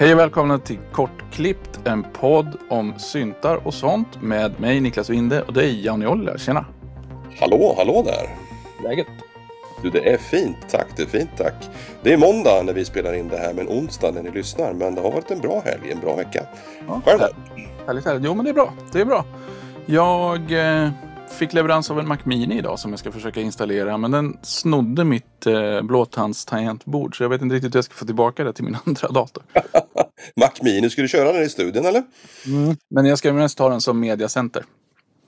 Hej och välkomna till Kortklippt, en podd om syntar och sånt med mig Niklas Winde och dig Janne Oller. Tjena! Hallå, hallå där! Läget? Du, det är fint, tack. Det är fint, tack. Det är måndag när vi spelar in det här, men onsdag när ni lyssnar. Men det har varit en bra helg, en bra vecka. Ja, Själv då? Härligt, härligt. Jo, men det är bra. Det är bra. Jag eh, fick leverans av en Mac Mini idag som jag ska försöka installera. Men den snodde mitt eh, blåtandstangentbord. Så jag vet inte riktigt hur jag ska få tillbaka det till min andra dator. Mac Mini, ska du köra den i studion eller? Men jag ska mest ha den som mediacenter.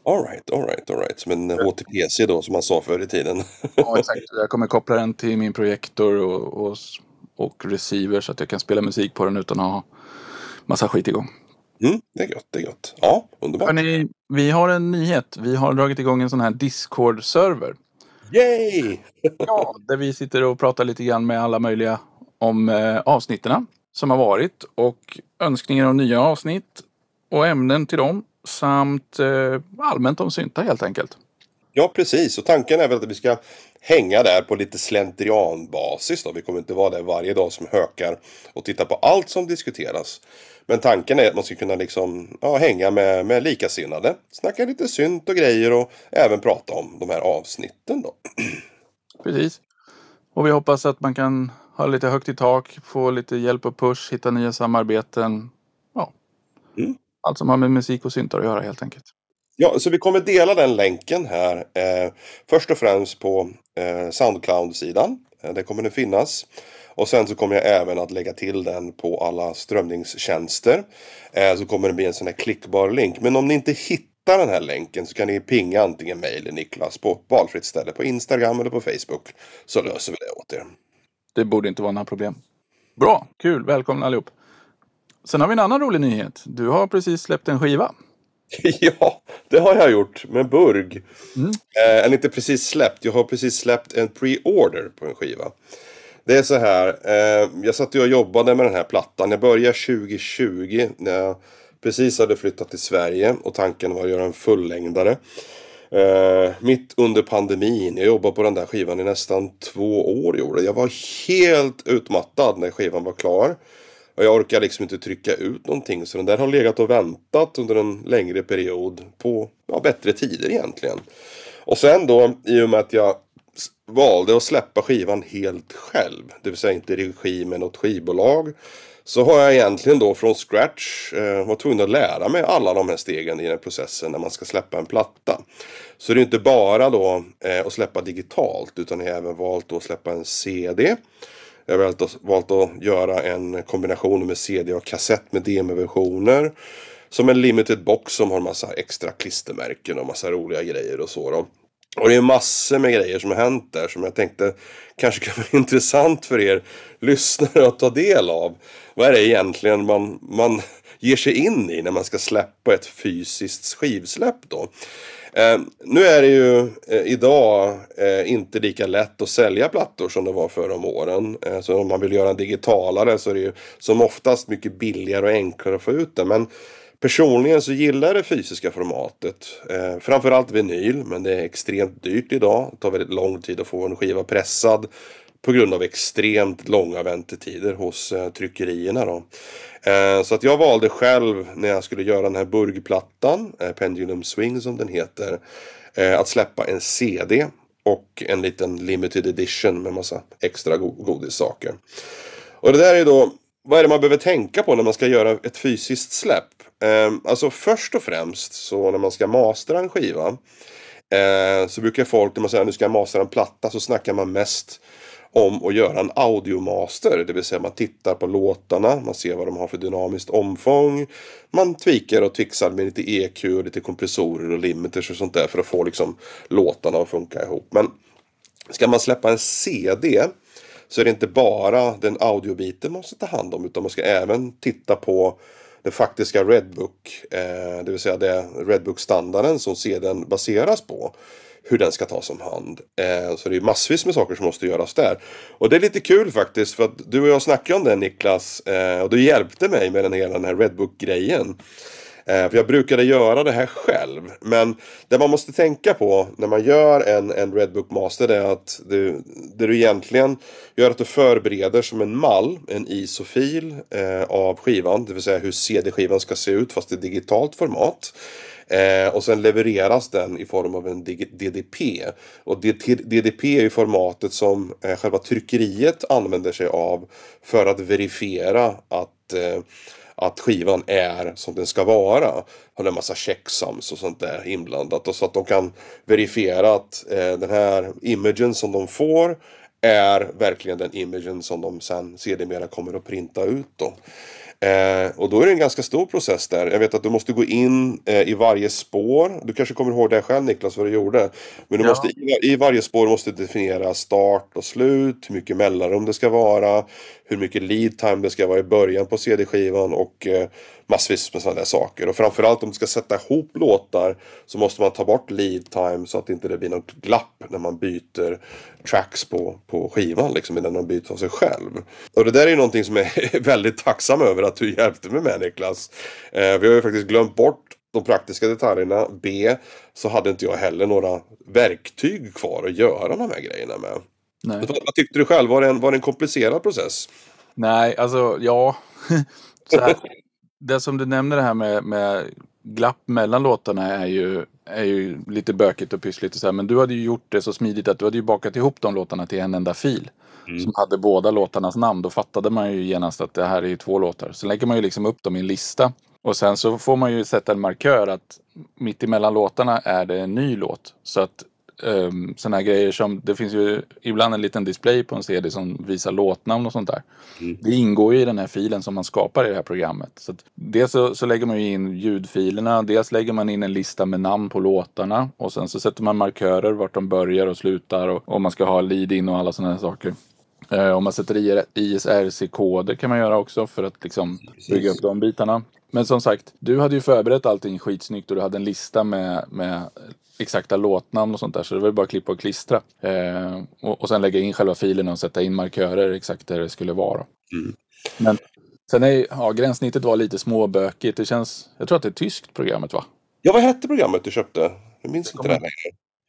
Alright, alright, alright. Som en HTPC då, som man sa förr i tiden. Ja, exakt. Jag kommer koppla den till min projektor och, och, och receiver så att jag kan spela musik på den utan att ha massa skit igång. Mm, det är gött, det är gött. Ja, underbart. Hörrni, vi har en nyhet. Vi har dragit igång en sån här Discord-server. Yay! Ja, där vi sitter och pratar lite grann med alla möjliga om eh, avsnitten som har varit och önskningar om nya avsnitt och ämnen till dem samt eh, allmänt om syntar helt enkelt. Ja, precis. Och tanken är väl att vi ska hänga där på lite slentrianbasis. Då. Vi kommer inte vara där varje dag som hökar och titta på allt som diskuteras. Men tanken är att man ska kunna liksom, ja, hänga med, med likasinnade. Snacka lite synt och grejer och även prata om de här avsnitten då. Precis. Och vi hoppas att man kan ha lite högt i tak, få lite hjälp och push, hitta nya samarbeten. Ja. Mm. Allt som har med musik och syntar att göra helt enkelt. Ja, så vi kommer dela den länken här. Eh, först och främst på eh, Soundcloud-sidan. Eh, där kommer den finnas. Och sen så kommer jag även att lägga till den på alla strömningstjänster. Eh, så kommer det bli en sån här klickbar länk. Men om ni inte hittar den här länken så kan ni pinga antingen mig eller Niklas på valfritt ställe på Instagram eller på Facebook. Så löser vi det åt er. Det borde inte vara några problem. Bra, kul, välkomna allihop. Sen har vi en annan rolig nyhet. Du har precis släppt en skiva. ja, det har jag gjort med Burg. Mm. Eh, eller inte precis släppt. Jag har precis släppt en pre-order på en skiva. Det är så här. Eh, jag satt och jobbade med den här plattan. Jag började 2020 när jag precis hade flyttat till Sverige. Och tanken var att göra en fullängdare. Eh, mitt under pandemin. Jag jobbade på den där skivan i nästan två år. Gjorde. Jag var helt utmattad när skivan var klar. Och jag orkar liksom inte trycka ut någonting. Så den där har legat och väntat under en längre period på ja, bättre tider egentligen. Och sen då, i och med att jag valde att släppa skivan helt själv. Det vill säga inte i regi med något skivbolag. Så har jag egentligen då från scratch eh, varit tvungen att lära mig alla de här stegen i den här processen när man ska släppa en platta. Så det är inte bara då eh, att släppa digitalt utan jag har även valt att släppa en CD. Jag har valt att, valt att göra en kombination med CD och kassett med demoversioner. Som en limited box som har massa extra klistermärken och massa roliga grejer och så då. Och det är massor med grejer som har hänt där som jag tänkte kanske kan vara intressant för er lyssnare att ta del av. Vad är det egentligen man, man ger sig in i när man ska släppa ett fysiskt skivsläpp då? Eh, nu är det ju eh, idag eh, inte lika lätt att sälja plattor som det var förr om åren. Eh, så om man vill göra en digitalare så är det ju som oftast mycket billigare och enklare att få ut det. Men personligen så gillar jag det fysiska formatet. Eh, framförallt vinyl, men det är extremt dyrt idag. Det tar väldigt lång tid att få en skiva pressad. På grund av extremt långa väntetider hos eh, tryckerierna då. Eh, så att jag valde själv när jag skulle göra den här burgplattan, eh, Pendulum Swing som den heter, eh, att släppa en CD och en liten limited edition med massa extra go godissaker. Och det där är då, vad är det man behöver tänka på när man ska göra ett fysiskt släpp? Eh, alltså först och främst så när man ska mastra en skiva eh, så brukar folk när man säger nu ska jag mastra en platta så snackar man mest om att göra en audiomaster. Det vill säga man tittar på låtarna, man ser vad de har för dynamiskt omfång. Man tweakar och twixar med lite EQ, och lite kompressorer och limiters och sånt där för att få liksom låtarna att funka ihop. Men ska man släppa en CD så är det inte bara den audiobiten man måste ta hand om utan man ska även titta på den faktiska Redbook, eh, det vill säga det Redbook-standarden som sedan baseras på. Hur den ska tas om hand. Eh, så det är massvis med saker som måste göras där. Och det är lite kul faktiskt för att du och jag snackade om det Niklas. Eh, och du hjälpte mig med den hela den här Redbook-grejen. Eh, för jag brukade göra det här själv. Men det man måste tänka på när man gör en, en Redbook Master är att du, det du egentligen gör att du förbereder som en mall, en ISO-fil eh, av skivan. Det vill säga hur CD-skivan ska se ut fast i digitalt format. Eh, och sen levereras den i form av en DDP. Och DDP är ju formatet som eh, själva tryckeriet använder sig av för att verifiera att eh, att skivan är som den ska vara. Har en massa checksums och sånt där inblandat. Och så att de kan verifiera att eh, den här imagen som de får är verkligen den imagen som de sen sedermera kommer att printa ut då. Eh, och då är det en ganska stor process där. Jag vet att du måste gå in eh, i varje spår. Du kanske kommer ihåg det själv Niklas vad du gjorde. Men du ja. måste, i, i, varje spår måste du definiera start och slut. Hur mycket mellanrum det ska vara. Hur mycket lead time det ska vara i början på CD-skivan. Och eh, massvis med sådana där saker. Och framförallt om du ska sätta ihop låtar så måste man ta bort lead time så att inte det blir något glapp när man byter tracks på, på skivan liksom innan man byter av sig själv. Och det där är ju någonting som jag är väldigt tacksam över att du hjälpte mig med Niklas. Eh, vi har ju faktiskt glömt bort de praktiska detaljerna. B. Så hade inte jag heller några verktyg kvar att göra de här grejerna med. Nej. Vad tyckte du själv? Var det en, var det en komplicerad process? Nej, alltså ja. så här, det som du nämner det här med, med glapp mellan låtarna är ju, är ju lite bökigt och pyssligt och så här, men du hade ju gjort det så smidigt att du hade ju bakat ihop de låtarna till en enda fil. Mm. Som hade båda låtarnas namn. Då fattade man ju genast att det här är ju två låtar. Så lägger man ju liksom upp dem i en lista. Och sen så får man ju sätta en markör att mitt emellan låtarna är det en ny låt. Så att um, ehm, sådana här grejer som, det finns ju ibland en liten display på en CD som visar låtnamn och sånt där. Mm. Det ingår ju i den här filen som man skapar i det här programmet. Så dels så, så, lägger man ju in ljudfilerna, dels lägger man in en lista med namn på låtarna och sen så sätter man markörer vart de börjar och slutar och om man ska ha lead-in och alla sådana här saker. Uh, om man sätter i ISRC-koder kan man göra också för att liksom bygga upp de bitarna. Men som sagt, du hade ju förberett allting skitsnyggt och du hade en lista med, med exakta låtnamn och sånt där. Så det var bara att klippa och klistra. Eh, och, och sen lägga in själva filen och sätta in markörer exakt där det skulle vara. Mm. Men sen är ja, gränssnittet var lite småbökigt. Det känns, jag tror att det är tyskt programmet va? Ja, vad hette programmet du köpte? Jag minns inte det längre.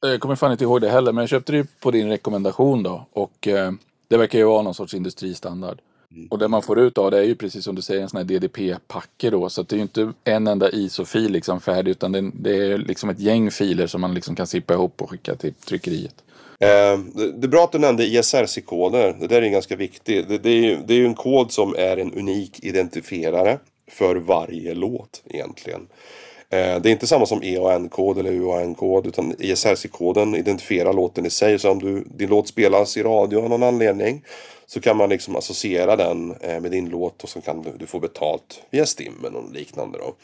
Jag kommer fan inte ihåg det heller, men jag köpte det på din rekommendation då. Och eh, det verkar ju vara någon sorts industristandard. Mm. Och det man får ut av det är ju precis som du säger en sån här DDP-packe då. Så det är ju inte en enda ISO-fil liksom färdig utan det, det, är liksom ett gäng filer som man liksom kan sippa ihop och skicka till tryckeriet. Eh, det är bra att du nämnde ISRC-koder. Det där är ganska viktigt. Det, det, är ju, det är ju en kod som är en unik identifierare för varje låt egentligen. Eh, det är inte samma som EAN-kod eller UAN-kod utan ISRC-koden identifierar låten i sig. Så om du, din låt spelas i radio av någon anledning så kan man liksom associera den eh, med din låt och så kan du, du få betalt via STIM eller något liknande då.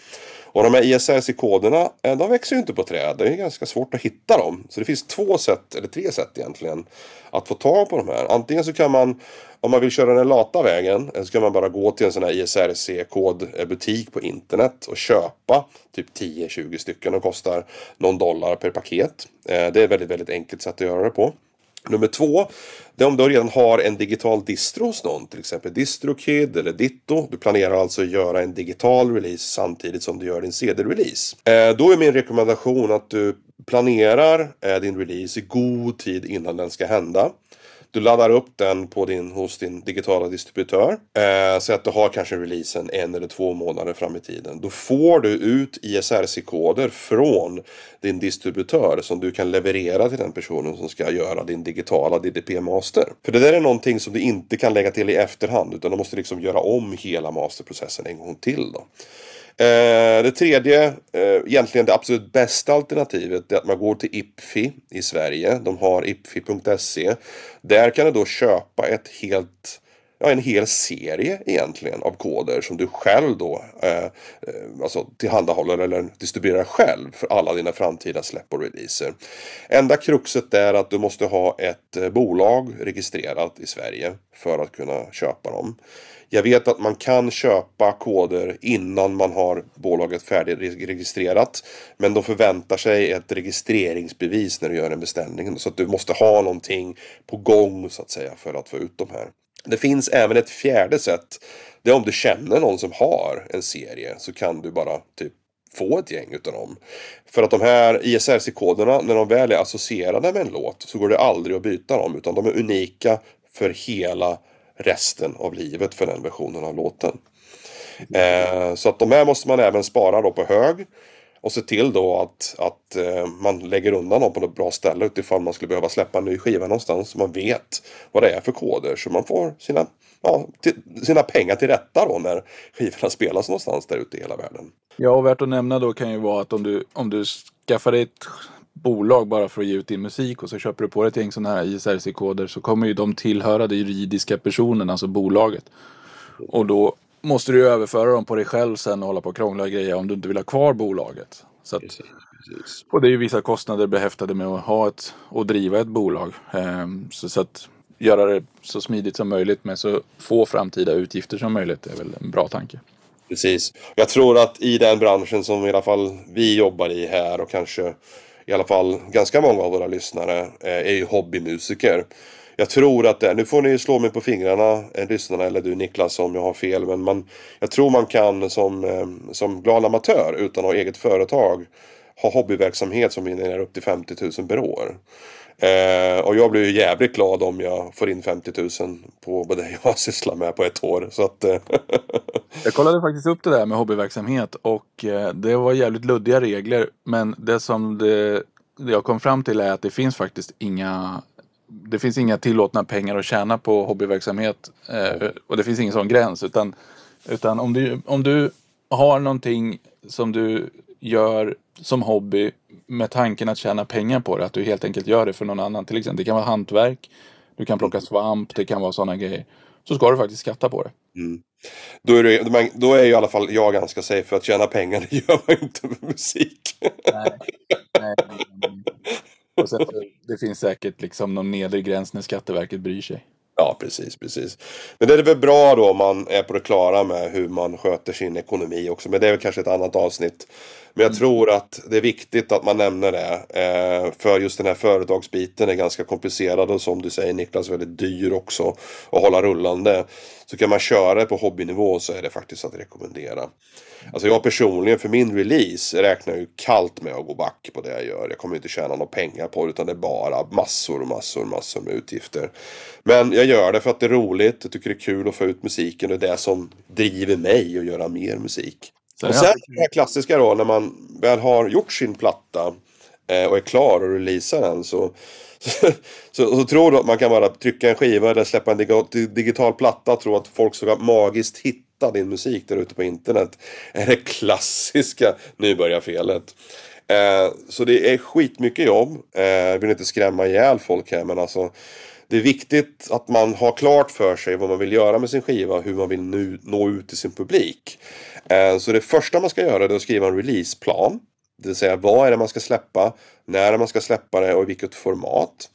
Och de här ISRC-koderna, eh, de växer ju inte på träd. Det är ganska svårt att hitta dem. Så det finns två sätt, eller tre sätt egentligen, att få tag på de här. Antingen så kan man, om man vill köra den lata vägen, så kan man bara gå till en sån här ISRC-kodbutik på internet och köpa typ 10-20 stycken. De kostar någon dollar per paket. Eh, det är ett väldigt, väldigt enkelt sätt att göra det på. Nummer två, det är om du redan har en digital distro hos någon, till exempel DistroKid eller Ditto. Du planerar alltså att göra en digital release samtidigt som du gör din CD-release. Eh, då är min rekommendation att du planerar eh, din release i god tid innan den ska hända. Du laddar upp den på din, hos din digitala distributör. Eh, så att du har kanske releasen en eller två månader fram i tiden. Då får du ut ISRC-koder från din distributör som du kan leverera till den personen som ska göra din digitala DDP-master. För det där är någonting som du inte kan lägga till i efterhand utan du måste liksom göra om hela masterprocessen en gång till. Då. Eh, det tredje, eh, egentligen det absolut bästa alternativet, är att man går till IPFI i Sverige. De har ipfi.se. Där kan du då köpa ett helt ja, en hel serie egentligen av koder som du själv då eh, eh, alltså tillhandahåller eller distribuerar själv för alla dina framtida släpp och releaser. Enda kruxet är att du måste ha ett eh, bolag registrerat i Sverige för att kunna köpa dem. Jag vet att man kan köpa koder innan man har bolaget färdigregistrerat. Men de förväntar sig ett registreringsbevis när du gör en beställning. Så att du måste ha någonting på gång så att säga för att få ut de här. Det finns även ett fjärde sätt. Det är om du känner någon som har en serie så kan du bara typ få ett gäng utav dem. För att de här ISRC-koderna, när de väl är associerade med en låt så går det aldrig att byta dem. Utan de är unika för hela resten av livet för den versionen av låten. Eh, så att de här måste man även spara då på hög. Och se till då att, att eh, man lägger undan dem på något bra ställe utifall man skulle behöva släppa en ny skiva någonstans. Så man vet vad det är för koder. Så man får sina, ja, till, sina pengar till rätta då när skivorna spelas någonstans där ute i hela världen. Ja, och värt att nämna då kan ju vara att om du, om du skaffar dig ett bolag bara för att ge ut din musik och så köper du på dig ett gäng sådana här ISRC-koder så kommer ju de tillhöra de juridiska personerna, alltså bolaget. Och då måste du överföra dem på dig själv sen och hålla på och krångla och grejer om du inte vill ha kvar bolaget. Så att, och det är ju vissa kostnader behäftade med att ha ett och driva ett bolag. Ehm, så, så att göra det så smidigt som möjligt med så få framtida utgifter som möjligt är väl en bra tanke. Precis. Jag tror att i den branschen som i alla fall vi jobbar i här och kanske i alla fall ganska många av våra lyssnare eh, är ju hobbymusiker. Jag tror att det, nu får ni slå mig på fingrarna, eh, lyssnarna eller du Niklas om jag har fel. Men man, jag tror man kan som, eh, som glad amatör utan att ha eget företag ha hobbyverksamhet som genererar upp till 50 000 per år. Eh, och jag blir ju jävligt glad om jag får in 50 000 på det jag sysslar med på ett år. Så att, eh. jag kollade faktiskt upp det där med hobbyverksamhet och eh, det var jävligt luddiga regler. Men det som det, det jag kom fram till är att det finns faktiskt inga det finns inga tillåtna pengar att tjäna på hobbyverksamhet eh, och det finns ingen sån gräns. Utan, utan om, du, om du har någonting som du gör som hobby med tanken att tjäna pengar på det, att du helt enkelt gör det för någon annan. Till exempel, det kan vara hantverk, du kan plocka svamp, det kan vara sådana grejer. Så ska du faktiskt skatta på det. Mm. Då, är det, då är i alla fall jag ganska safe för att tjäna pengar, det gör man inte med musik. Nej. Nej. Och sen, det finns säkert liksom någon nedre gräns när Skatteverket bryr sig. Ja, precis, precis. Men det är väl bra då om man är på det klara med hur man sköter sin ekonomi också. Men det är väl kanske ett annat avsnitt. Men jag mm. tror att det är viktigt att man nämner det. Eh, för just den här företagsbiten är ganska komplicerad och som du säger Niklas väldigt dyr också att hålla rullande. Så kan man köra det på hobbynivå så är det faktiskt att rekommendera. Alltså jag personligen för min release räknar ju kallt med att gå back på det jag gör. Jag kommer inte tjäna några pengar på det utan det är bara massor och massor och massor med utgifter. Men jag gör det för att det är roligt. Jag tycker det är kul att få ut musiken. och Det är det som driver mig att göra mer musik. Och sen det här klassiska då när man väl har gjort sin platta eh, och är klar och releasar den så så, så, så, tror du att man kan bara trycka en skiva eller släppa en digital platta och tro att folk ska magiskt hitta din musik där ute på internet. är det klassiska nybörjarfelet. Eh, så det är skitmycket jobb. Eh, jag vill inte skrämma ihjäl folk här men alltså det är viktigt att man har klart för sig vad man vill göra med sin skiva, och hur man vill nu nå ut till sin publik. Eh, så det första man ska göra är att skriva en releaseplan. Det vill säga vad är det man ska släppa, när man ska släppa det och i vilket format.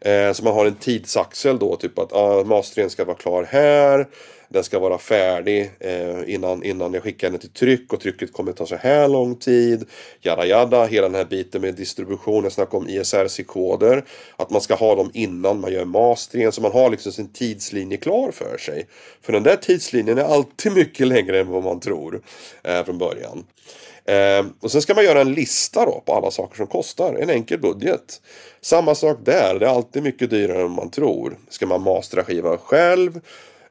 Eh, så man har en tidsaxel då, typ att ah, masteringen ska vara klar här. Den ska vara färdig eh, innan, innan jag skickar den till tryck och trycket kommer ta så här lång tid. Jada jada, hela den här biten med distribution, jag snackar om ISRC-koder. Att man ska ha dem innan man gör masteringen så man har liksom sin tidslinje klar för sig. För den där tidslinjen är alltid mycket längre än vad man tror eh, från början. Eh, och sen ska man göra en lista då på alla saker som kostar. En enkel budget. Samma sak där. Det är alltid mycket dyrare än man tror. Ska man mastra skivan själv.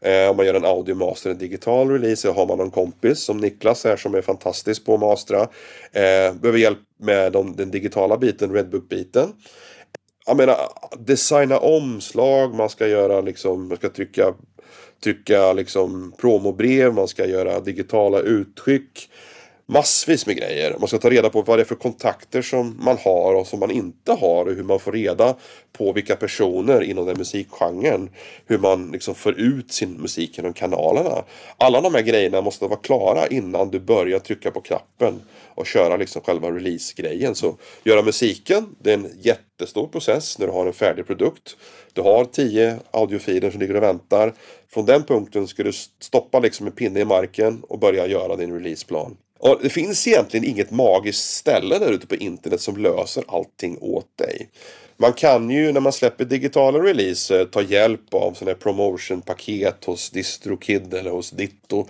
Eh, om man gör en audiomaster, en digital release. Så har man någon kompis som Niklas här som är fantastisk på att mastra. Eh, behöver hjälp med de, den digitala biten, Redbook-biten. Jag menar, designa omslag. Man ska göra liksom, man ska trycka trycka liksom promobrev, man ska göra digitala utskick massvis med grejer. Man ska ta reda på vad det är för kontakter som man har och som man inte har och hur man får reda på vilka personer inom den musikgenren. Hur man liksom får ut sin musik genom kanalerna. Alla de här grejerna måste vara klara innan du börjar trycka på knappen och köra liksom själva release-grejen. Så göra musiken, det är en jättestor process när du har en färdig produkt. Du har tio audiofiler som ligger och väntar. Från den punkten ska du stoppa liksom en pinne i marken och börja göra din releaseplan. Och det finns egentligen inget magiskt ställe där ute på internet som löser allting åt dig. Man kan ju när man släpper digitala releaser ta hjälp av sådana här promotionpaket hos DistroKid eller hos Ditto.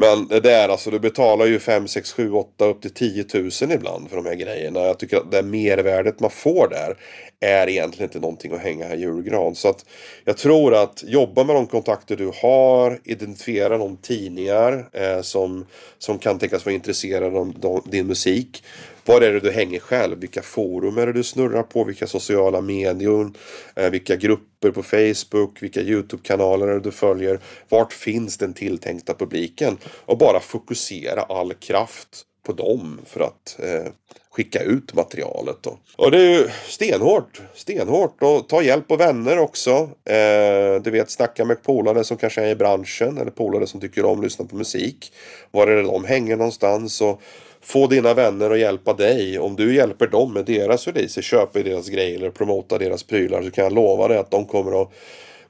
Men det där alltså, du betalar ju 5, 6, 7, 8 upp till 10 000 ibland för de här grejerna. Jag tycker att det mervärdet man får där är egentligen inte någonting att hänga i julgran. Så att jag tror att jobba med de kontakter du har, identifiera de tidningar eh, som, som kan tänkas vara intresserade av din musik. Var är det du hänger själv? Vilka forum är det du snurrar på? Vilka sociala medier? Eh, vilka grupper på Facebook? Vilka YouTube-kanaler är det du följer? Vart finns den tilltänkta publiken? Och bara fokusera all kraft på dem för att eh, skicka ut materialet. Då. Och det är ju stenhårt. Stenhårt. Och ta hjälp av vänner också. Eh, du vet, snacka med polare som kanske är i branschen. Eller polare som tycker om att lyssna på musik. Var är det de hänger någonstans? Och få dina vänner att hjälpa dig. Om du hjälper dem med deras releaser, köper deras grejer eller promotar deras prylar så kan jag lova dig att de kommer att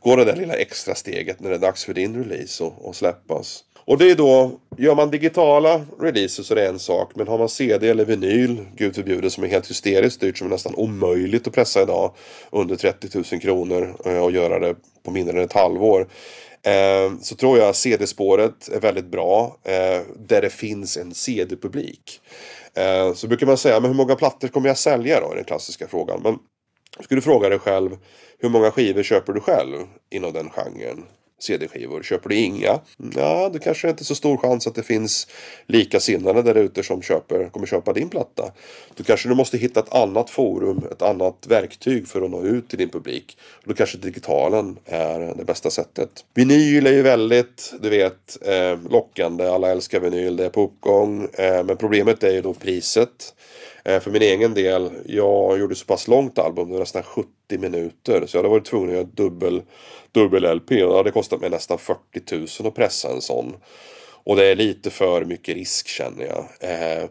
gå det där lilla extra steget när det är dags för din release och, och släppas. Och det är då, gör man digitala releaser så är det en sak. Men har man CD eller vinyl, gud förbjude, som är helt hysteriskt dyrt, som är nästan omöjligt att pressa idag under 30 000 kronor eh, och göra det på mindre än ett halvår. Eh, så tror jag CD-spåret är väldigt bra. Eh, där det finns en CD-publik. Eh, så brukar man säga, men hur många plattor kommer jag sälja då? Är den klassiska frågan. Men skulle du fråga dig själv, hur många skivor köper du själv inom den genren? CD-skivor. Köper du inga? Ja, det kanske inte är så stor chans att det finns likasinnade där ute som köper, kommer köpa din platta. Då kanske du måste hitta ett annat forum, ett annat verktyg för att nå ut till din publik. Då kanske digitalen är det bästa sättet. Vinyl är ju väldigt, du vet, eh, lockande. Alla älskar vinyl, det är på uppgång. Eh, men problemet är ju då priset. Eh, för min egen del, jag gjorde så pass långt album, det var nästan 70 minuter. Så jag hade varit tvungen att göra dubbel, dubbel LP och det hade kostat mig nästan 40 000 att pressa en sån. Och det är lite för mycket risk känner jag. Eh,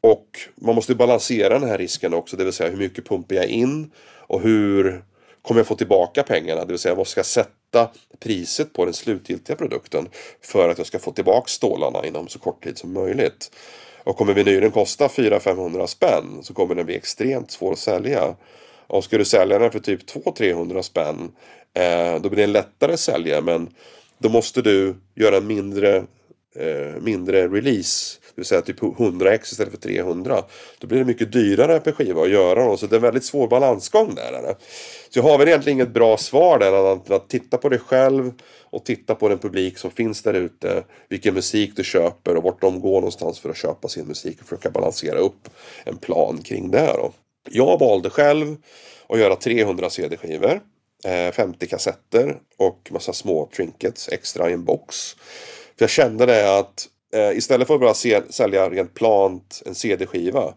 och man måste balansera den här risken också, det vill säga hur mycket pumpar jag in och hur kommer jag få tillbaka pengarna? Det vill säga vad ska jag sätta priset på den slutgiltiga produkten för att jag ska få tillbaka stålarna inom så kort tid som möjligt. Och kommer vinylen kosta 400-500 spänn så kommer den bli extremt svår att sälja. Och ska du sälja den för typ 200-300 spänn eh, då blir den lättare att sälja men då måste du göra en mindre, eh, mindre release. Det vill säga typ 100x istället för 300. Då blir det mycket dyrare per skiva att göra dem. Så det är en väldigt svår balansgång där. Så jag har väl egentligen inget bra svar där. Att, att titta på dig själv och titta på den publik som finns där ute. Vilken musik du köper och vart de går någonstans för att köpa sin musik och försöka balansera upp en plan kring det. Då. Jag valde själv att göra 300 CD-skivor. 50 eh, kassetter och massa små trinkets extra i en box. För jag kände det att eh, istället för att bara se, sälja rent plant en CD-skiva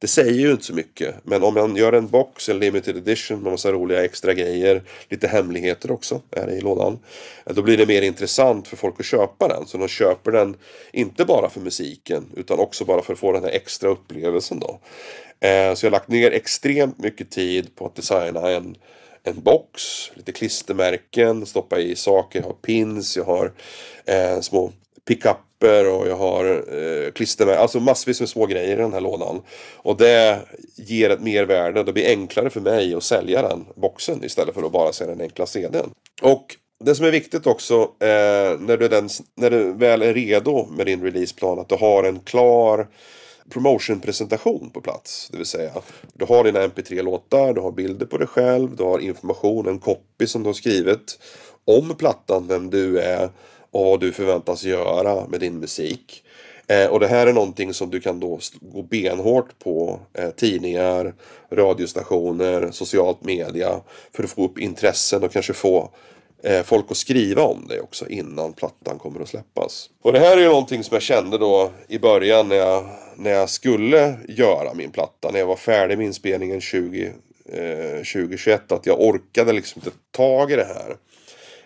det säger ju inte så mycket. Men om man gör en box, en limited edition med massa roliga extra grejer. Lite hemligheter också är det i lådan. Eh, då blir det mer intressant för folk att köpa den. Så de köper den inte bara för musiken utan också bara för att få den här extra upplevelsen då. Eh, så jag har lagt ner extremt mycket tid på att designa en en box, lite klistermärken, stoppa i saker, jag har pins, jag har eh, små papper och jag har eh, klistermärken, alltså massvis med små grejer i den här lådan. Och det ger ett mervärde, det blir enklare för mig att sälja den boxen istället för att bara sälja den enkla CDn. Och det som är viktigt också eh, när, du den, när du väl är redo med din releaseplan att du har en klar promotion-presentation på plats. Det vill säga, du har dina mp3-låtar, du har bilder på dig själv, du har information, en copy som du har skrivit om plattan, vem du är och vad du förväntas göra med din musik. Eh, och det här är någonting som du kan då gå benhårt på eh, tidningar, radiostationer, socialt media för att få upp intressen och kanske få eh, folk att skriva om dig också innan plattan kommer att släppas. Och det här är ju någonting som jag kände då i början när jag, när jag skulle göra min platta, när jag var färdig med inspelningen 20, eh, 2021, att jag orkade liksom inte tag i det här.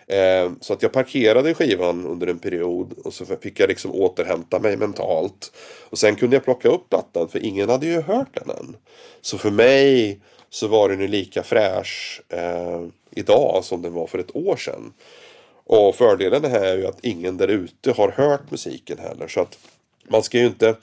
Eh, så att jag parkerade skivan under en period och så fick jag liksom återhämta mig mentalt. Och sen kunde jag plocka upp plattan för ingen hade ju hört den än. Så för mig så var den ju lika fräsch eh, idag som den var för ett år sedan. Och fördelen här är ju att ingen där ute har hört musiken heller. Så att man ska ju inte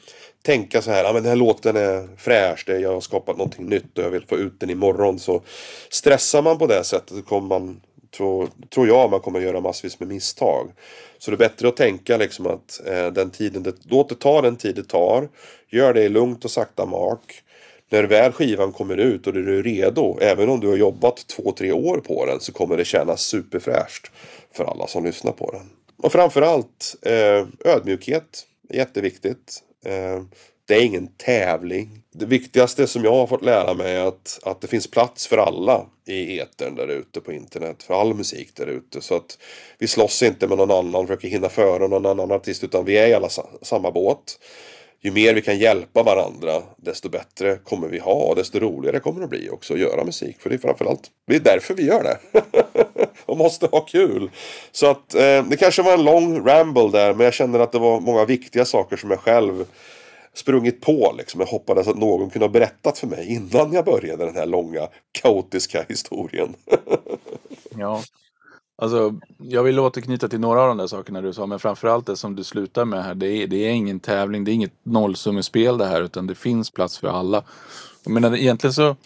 tänka så här, ah, men den här låten är fräsch, det, jag har skapat någonting nytt och jag vill få ut den imorgon. Så stressar man på det sättet så kommer man tror, tror jag man kommer göra massvis med misstag. Så det är bättre att tänka liksom att eh, den tiden det, låt det ta den tid det tar. Gör det i lugnt och sakta mak. När väl skivan kommer ut och du är redo, även om du har jobbat två, tre år på den, så kommer det kännas superfräscht för alla som lyssnar på den. Och framförallt eh, ödmjukhet, jätteviktigt. Eh, det är ingen tävling. Det viktigaste som jag har fått lära mig är att, att det finns plats för alla i etern där ute på internet. För all musik där ute. Så att vi slåss inte med någon annan, försöker hinna före någon annan artist. Utan vi är i alla samma båt. Ju mer vi kan hjälpa varandra desto bättre kommer vi ha och desto roligare kommer det bli också att göra musik. För det är framförallt det är därför vi gör det. och måste ha kul. Så att eh, det kanske var en lång ramble där men jag känner att det var många viktiga saker som jag själv sprungit på liksom. Jag hoppades att någon kunde ha berättat för mig innan jag började den här långa kaotiska historien. ja. Alltså, jag vill återknyta till några av de där sakerna du sa, men framförallt det som du slutar med här. Det är, det är ingen tävling, det är inget nollsummespel det här, utan det finns plats för alla. Jag menar, egentligen så,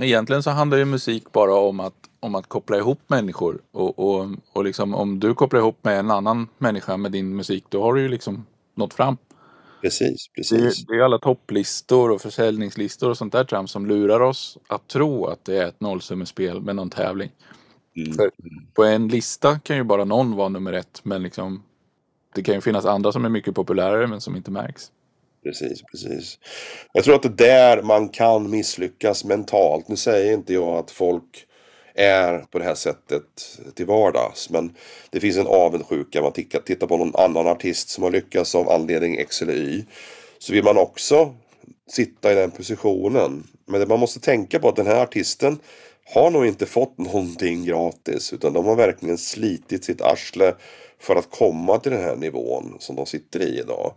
egentligen så handlar ju musik bara om att, om att koppla ihop människor. Och, och, och liksom, om du kopplar ihop med en annan människa med din musik, då har du ju liksom nått fram. Precis, precis. Det, det är alla topplistor och försäljningslistor och sånt där trams som lurar oss att tro att det är ett nollsummespel med någon tävling. Mm. För på en lista kan ju bara någon vara nummer ett, men liksom det kan ju finnas andra som är mycket populärare men som inte märks. Precis, precis. Jag tror att det är där man kan misslyckas mentalt. Nu säger inte jag att folk är på det här sättet till vardags. Men det finns en avundsjuka. Man tittar på någon annan artist som har lyckats av anledning X eller Y. Så vill man också sitta i den positionen. Men man måste tänka på att den här artisten har nog inte fått någonting gratis. Utan de har verkligen slitit sitt arsle för att komma till den här nivån som de sitter i idag.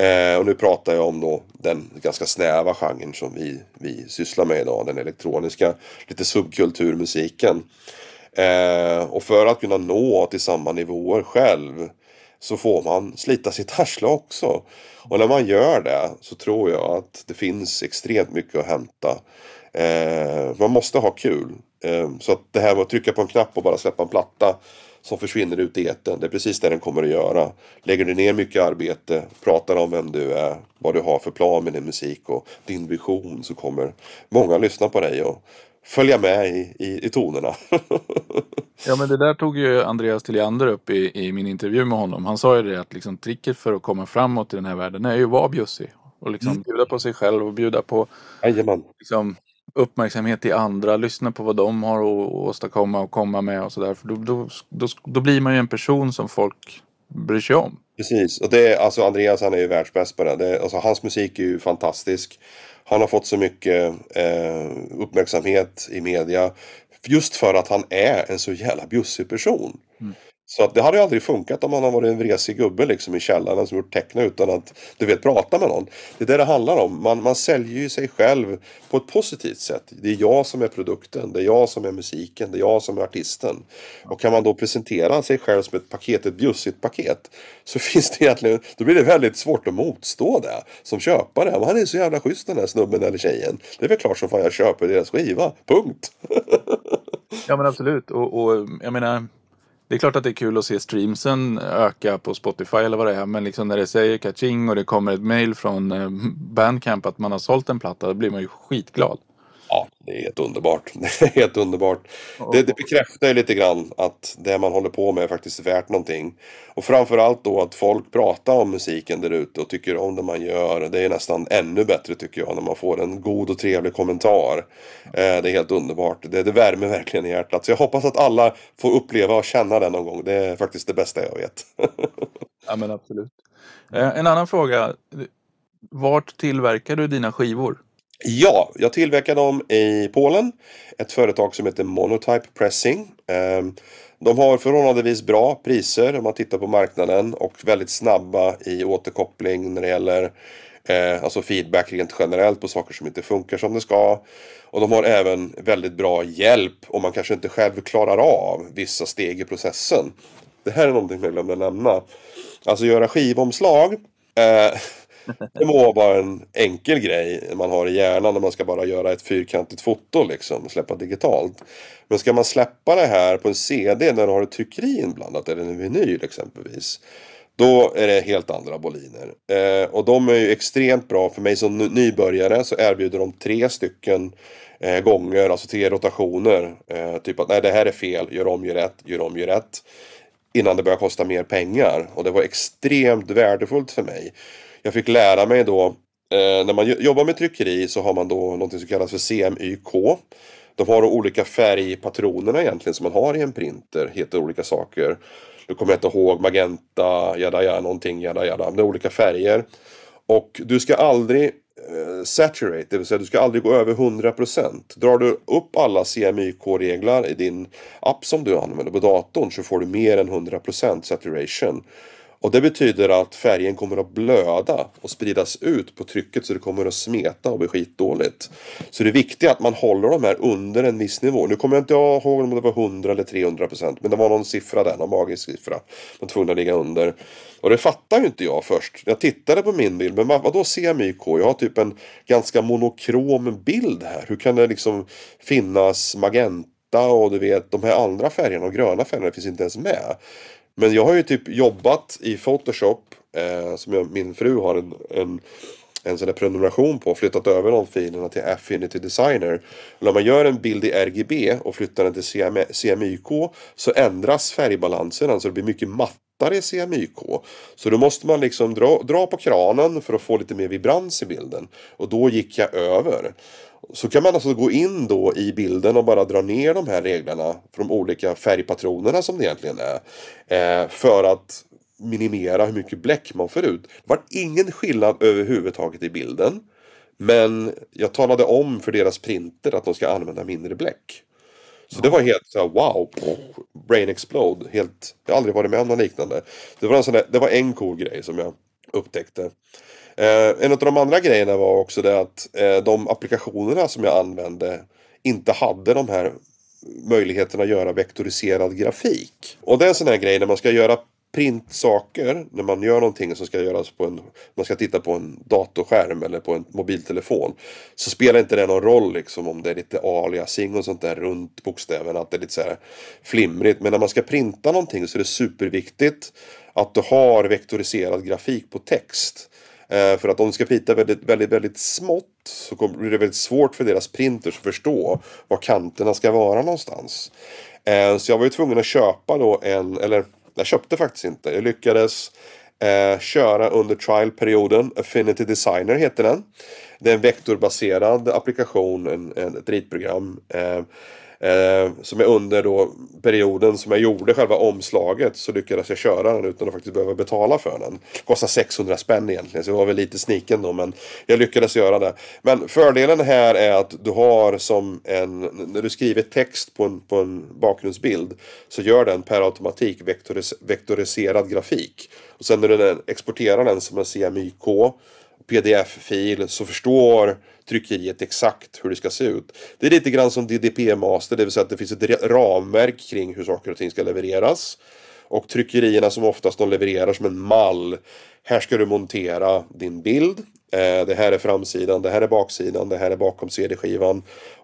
Eh, och nu pratar jag om då den ganska snäva genren som vi, vi sysslar med idag. Den elektroniska, lite subkulturmusiken. Eh, och för att kunna nå till samma nivåer själv så får man slita sitt arsle också. Och när man gör det så tror jag att det finns extremt mycket att hämta. Eh, man måste ha kul. Eh, så att det här med att trycka på en knapp och bara släppa en platta som försvinner ut i etern. Det är precis det den kommer att göra. Lägger du ner mycket arbete, pratar om vem du är, vad du har för plan med din musik och din vision så kommer många lyssna på dig och följa med i, i, i tonerna. ja men det där tog ju Andreas Tilliander upp i, i min intervju med honom. Han sa ju det att liksom, tricket för att komma framåt i den här världen är ju att vara bjussig. Och liksom mm. bjuda på sig själv och bjuda på liksom, uppmärksamhet till andra, lyssna på vad de har att åstadkomma och komma med och sådär. För då, då, då, då, blir man ju en person som folk bryr sig om. Precis, och det alltså Andreas han är ju världsbäst på det. det alltså, hans musik är ju fantastisk. Han har fått så mycket eh, uppmärksamhet i media. Just för att han är en så jävla bjussig person. Mm. Så att det hade ju aldrig funkat om man har varit en vresig gubbe liksom i källaren som gjort teckna utan att du vet prata med någon. Det är det det handlar om. Man, man säljer ju sig själv på ett positivt sätt. Det är jag som är produkten. Det är jag som är musiken. Det är jag som är artisten. Och kan man då presentera sig själv som ett paket, ett bjussigt paket. Så finns det egentligen, då blir det väldigt svårt att motstå det. Som köpare. Han är så jävla schysst den här snubben eller tjejen. Det är väl klart som fan jag köper deras skiva. Punkt. ja men absolut. Och, och jag menar det är klart att det är kul att se streamsen öka på Spotify eller vad det är. Men liksom när det säger kaching och det kommer ett mail från eh, Bandcamp att man har sålt en platta. Då blir man ju skitglad. Ja, det är helt underbart. Det är helt underbart. Det, det bekräftar ju lite grann att det man håller på med är faktiskt värt någonting. Och framförallt då att folk pratar om musiken där ute och tycker om det man gör. Det är nästan ännu bättre tycker jag när man får en god och trevlig kommentar. Eh, det är helt underbart. Det, det värmer verkligen i hjärtat. Så jag hoppas att alla får uppleva och känna det någon gång. Det är faktiskt det bästa jag vet. ja men absolut. Eh, en annan fråga. Vart tillverkar du dina skivor? Ja, jag tillverkar dem i Polen. Ett företag som heter Monotype Pressing. Ehm, de har förhållandevis bra priser om man tittar på marknaden och väldigt snabba i återkoppling när det gäller eh, alltså feedback rent generellt på saker som inte funkar som det ska. Och de har även väldigt bra hjälp om man kanske inte själv klarar av vissa steg i processen. Det här är någonting jag glömde nämna. Alltså göra skivomslag. Eh, det må vara en enkel grej man har i hjärnan när man ska bara göra ett fyrkantigt foto liksom. Släppa digitalt. Men ska man släppa det här på en CD när du har ett tryckeri inblandat eller en vinyl exempelvis. Då är det helt andra boliner. Eh, och de är ju extremt bra. För mig som nybörjare så erbjuder de tre stycken eh, gånger, alltså tre rotationer. Eh, typ att nej det här är fel, gör om, gör rätt, gör om, gör rätt. Innan det börjar kosta mer pengar. Och det var extremt värdefullt för mig. Jag fick lära mig då, eh, när man jobbar med tryckeri så har man då något som kallas för CMYK. De har de olika färgpatronerna egentligen som man har i en printer, heter olika saker. Nu kommer jag inte ihåg, magenta, jada jada, någonting, jada jada. Det är olika färger. Och du ska aldrig Eh, saturate, det vill säga du ska aldrig gå över 100%. Drar du upp alla CMYK-regler i din app som du använder på datorn så får du mer än 100% saturation. Och det betyder att färgen kommer att blöda och spridas ut på trycket så det kommer att smeta och bli skitdåligt. Så det är viktigt att man håller de här under en viss nivå. Nu kommer jag inte ihåg om det var 100 eller 300 procent. Men det var någon siffra där, någon magisk siffra. Man var tvungen att ligga under. Och det fattar ju inte jag först. Jag tittade på min bild, men vad, då CMYK? Jag har typ en ganska monokrom bild här. Hur kan det liksom finnas magenta och du vet de här andra färgerna de gröna färgerna finns inte ens med. Men jag har ju typ jobbat i Photoshop. Eh, som jag, min fru har en, en, en sån där prenumeration på. Flyttat över de filerna till Affinity Designer. Och när man gör en bild i RGB och flyttar den till CM, CMYK. Så ändras färgbalansen. Alltså det blir mycket mattare i CMYK. Så då måste man liksom dra, dra på kranen för att få lite mer vibrans i bilden. Och då gick jag över. Så kan man alltså gå in då i bilden och bara dra ner de här reglerna för de olika färgpatronerna som det egentligen är. Eh, för att minimera hur mycket bläck man får ut. Det var ingen skillnad överhuvudtaget i bilden. Men jag talade om för deras printer att de ska använda mindre bläck. Så det var helt så här, wow, brain explode. Helt, jag har aldrig varit med om något liknande. Det var, en sån där, det var en cool grej som jag upptäckte. Eh, en av de andra grejerna var också det att eh, de applikationerna som jag använde inte hade de här möjligheterna att göra vektoriserad grafik. Och det är en sån här grej när man ska göra printsaker, när man gör någonting som ska göras på en, man ska titta på en datorskärm eller på en mobiltelefon. Så spelar inte det någon roll liksom om det är lite aliasing och sånt där runt bokstäverna, att det är lite så här flimrigt. Men när man ska printa någonting så är det superviktigt att du har vektoriserad grafik på text. Eh, för att om du ska pita väldigt, väldigt, väldigt smått så blir det väldigt svårt för deras printers att förstå var kanterna ska vara någonstans. Eh, så jag var ju tvungen att köpa då en, eller jag köpte faktiskt inte. Jag lyckades eh, köra under trialperioden. Affinity Designer heter den. Det är en vektorbaserad applikation, en, en, ett ritprogram. Eh, Eh, som är under då perioden som jag gjorde själva omslaget så lyckades jag köra den utan att faktiskt behöva betala för den. Kostar 600 spänn egentligen så jag var väl lite sniken då men jag lyckades göra det. Men fördelen här är att du har som en, när du skriver text på en, på en bakgrundsbild så gör den per automatik vektoris, vektoriserad grafik. Och sen när du exporterar den som en CMYK pdf-fil så förstår tryckeriet exakt hur det ska se ut. Det är lite grann som DDP-master, det vill säga att det finns ett ramverk kring hur saker och ting ska levereras. Och tryckerierna som oftast de levererar som en mall. Här ska du montera din bild. Eh, det här är framsidan, det här är baksidan, det här är bakom CD-skivan.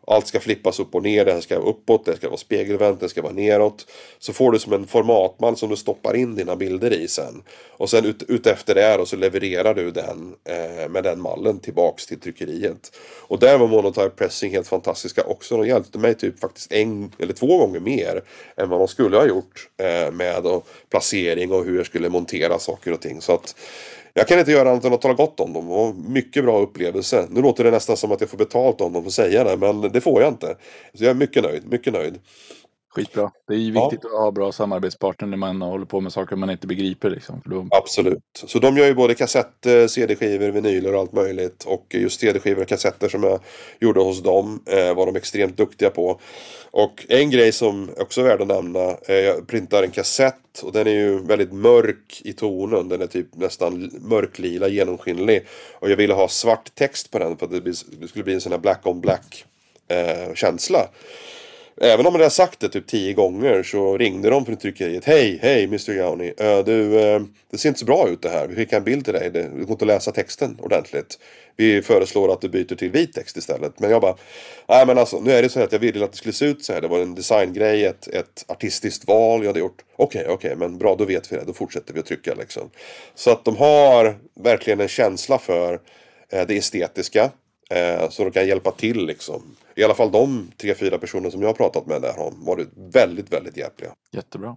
Allt ska flippas upp och ner, det här ska vara uppåt, det ska vara spegelvänt, det ska vara neråt. Så får du som en formatmall som du stoppar in dina bilder i sen. Och sen ut, ut efter det och så levererar du den eh, med den mallen tillbaks till tryckeriet. Och där var Monotype Pressing helt fantastiska också. De hjälpte mig typ faktiskt en eller två gånger mer än vad de skulle ha gjort eh, med och placering och hur jag skulle montera saker och ting. Så att jag kan inte göra annat än att tala gott om dem. Och mycket bra upplevelse. Nu låter det nästan som att jag får betalt om dem för att säga det. Men det får jag inte. Så jag är mycket nöjd. Mycket nöjd. Skitbra. Det är ju viktigt ja. att ha bra samarbetspartner när man håller på med saker man inte begriper. Liksom, då... Absolut. Så de gör ju både kassetter, CD-skivor, vinyler och allt möjligt. Och just CD-skivor och kassetter som jag gjorde hos dem eh, var de extremt duktiga på. Och en grej som också är värd att nämna. Eh, jag printar en kassett och den är ju väldigt mörk i tonen. Den är typ nästan mörklila, genomskinlig. Och jag ville ha svart text på den för att det, skulle bli en sån här black on black eh, känsla. Även om de hade sagt det typ tio gånger så ringde de från tryckeriet. Hej, hej Mr Gowney. Uh, du, uh, det ser inte så bra ut det här. Vi skickar en bild till dig. Det går inte att läsa texten ordentligt. Vi föreslår att du byter till vit text istället. Men jag bara, nej men alltså nu är det så här att jag ville att det skulle se ut så här. Det var en designgrej, ett, ett artistiskt val jag hade gjort. Okej, okay, okej, okay, men bra då vet vi det. Då fortsätter vi att trycka liksom. Så att de har verkligen en känsla för eh, det estetiska. Eh, så de kan hjälpa till liksom. I alla fall de tre, fyra personer som jag har pratat med där har varit väldigt, väldigt hjälpliga. Jättebra.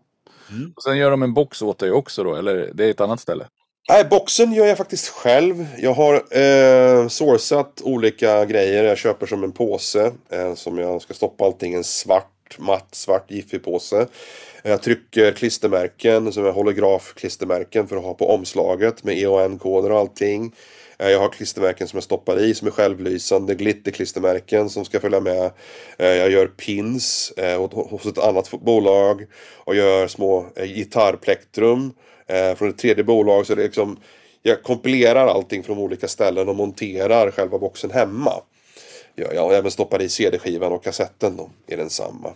Mm. Och sen gör de en box åt dig också då, eller det är ett annat ställe? Nej, boxen gör jag faktiskt själv. Jag har eh, sourcat olika grejer. Jag köper som en påse eh, som jag ska stoppa allting i en svart, matt, svart giffig påse. Jag trycker klistermärken som är holograf-klistermärken för att ha på omslaget med EON-koder och allting. Eh, jag har klistermärken som jag stoppar i som är självlysande, glitterklistermärken som ska följa med. Eh, jag gör pins eh, hos ett annat bolag och gör små gitarrplektrum från ett tredje bolag. Så det är liksom, jag kompilerar allting från olika ställen och monterar själva boxen hemma. Jag även stoppar i CD-skivan och kassetten då, i densamma.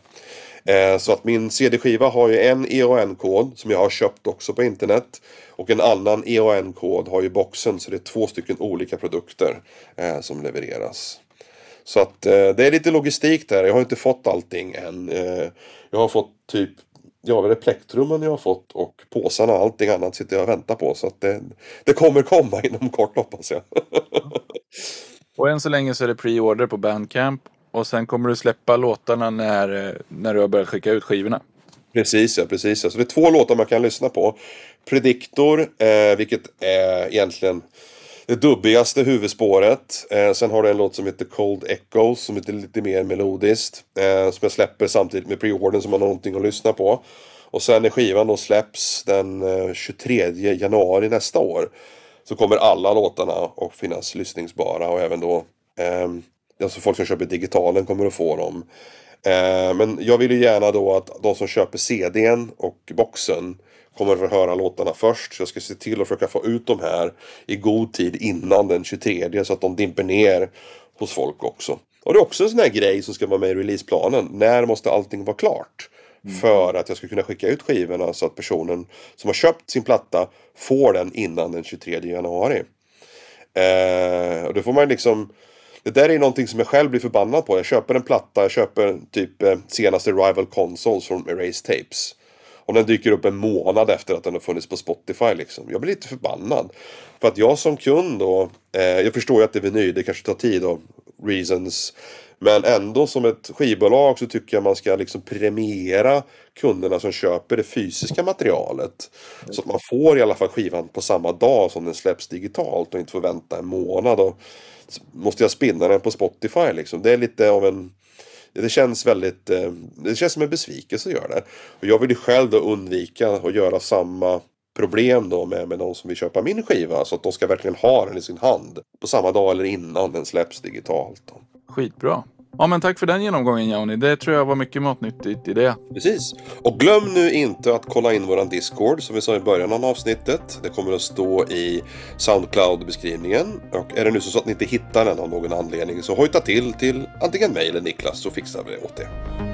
Eh, så att min CD-skiva har ju en EAN-kod som jag har köpt också på internet. Och en annan EAN-kod har ju boxen så det är två stycken olika produkter eh, som levereras. Så att eh, det är lite logistik där. Jag har inte fått allting än. Jag har fått typ Ja, det är plektrummen jag har fått och påsarna och allting annat sitter jag och väntar på. Så att det, det kommer komma inom kort hoppas jag. och än så länge så är det pre-order på Bandcamp och sen kommer du släppa låtarna när, när du har börjat skicka ut skivorna. Precis ja, precis ja. Så det är två låtar man kan lyssna på. Predictor, eh, vilket är egentligen det dubbigaste huvudspåret. Eh, sen har du en låt som heter Cold Echoes som är lite mer melodiskt. Eh, som jag släpper samtidigt med preordern som man har någonting att lyssna på. Och sen när skivan då släpps den eh, 23 januari nästa år. Så kommer alla låtarna att finnas lyssningsbara och även då eh, Alltså folk som köper digitalen kommer att få dem. Eh, men jag vill ju gärna då att de som köper CDn och boxen kommer att få höra låtarna först. Så jag ska se till att försöka få ut de här i god tid innan den 23 så att de dimper ner hos folk också. Och det är också en sån här grej som ska vara med i releaseplanen. När måste allting vara klart? Mm. För att jag ska kunna skicka ut skivorna så att personen som har köpt sin platta får den innan den 23 januari. Eh, och då får man liksom det där är någonting som jag själv blir förbannad på. Jag köper en platta, jag köper typ eh, senaste Rival Consoles från Erase Tapes. Och den dyker upp en månad efter att den har funnits på Spotify liksom. Jag blir lite förbannad. För att jag som kund då, eh, jag förstår ju att det är vinyl, det kanske tar tid och reasons. Men ändå som ett skivbolag så tycker jag man ska liksom premiera kunderna som köper det fysiska materialet. Så att man får i alla fall skivan på samma dag som den släpps digitalt och inte får vänta en månad. Och måste jag spinna den på Spotify liksom. Det är lite av en det känns väldigt, eh, det känns som en besvikelse att göra det. Och jag vill ju själv då undvika att göra samma problem då med, med de som vill köpa min skiva. Så att de ska verkligen ha den i sin hand. På samma dag eller innan den släpps digitalt. Då. Skitbra. Ja men tack för den genomgången Johnny. Det tror jag var mycket matnyttigt i det. Precis. Och glöm nu inte att kolla in våran Discord som vi sa i början av avsnittet. Det kommer att stå i Soundcloud-beskrivningen. Och är det nu så att ni inte hittar den av någon anledning så hojta till till antingen mig eller Niklas så fixar vi det åt er.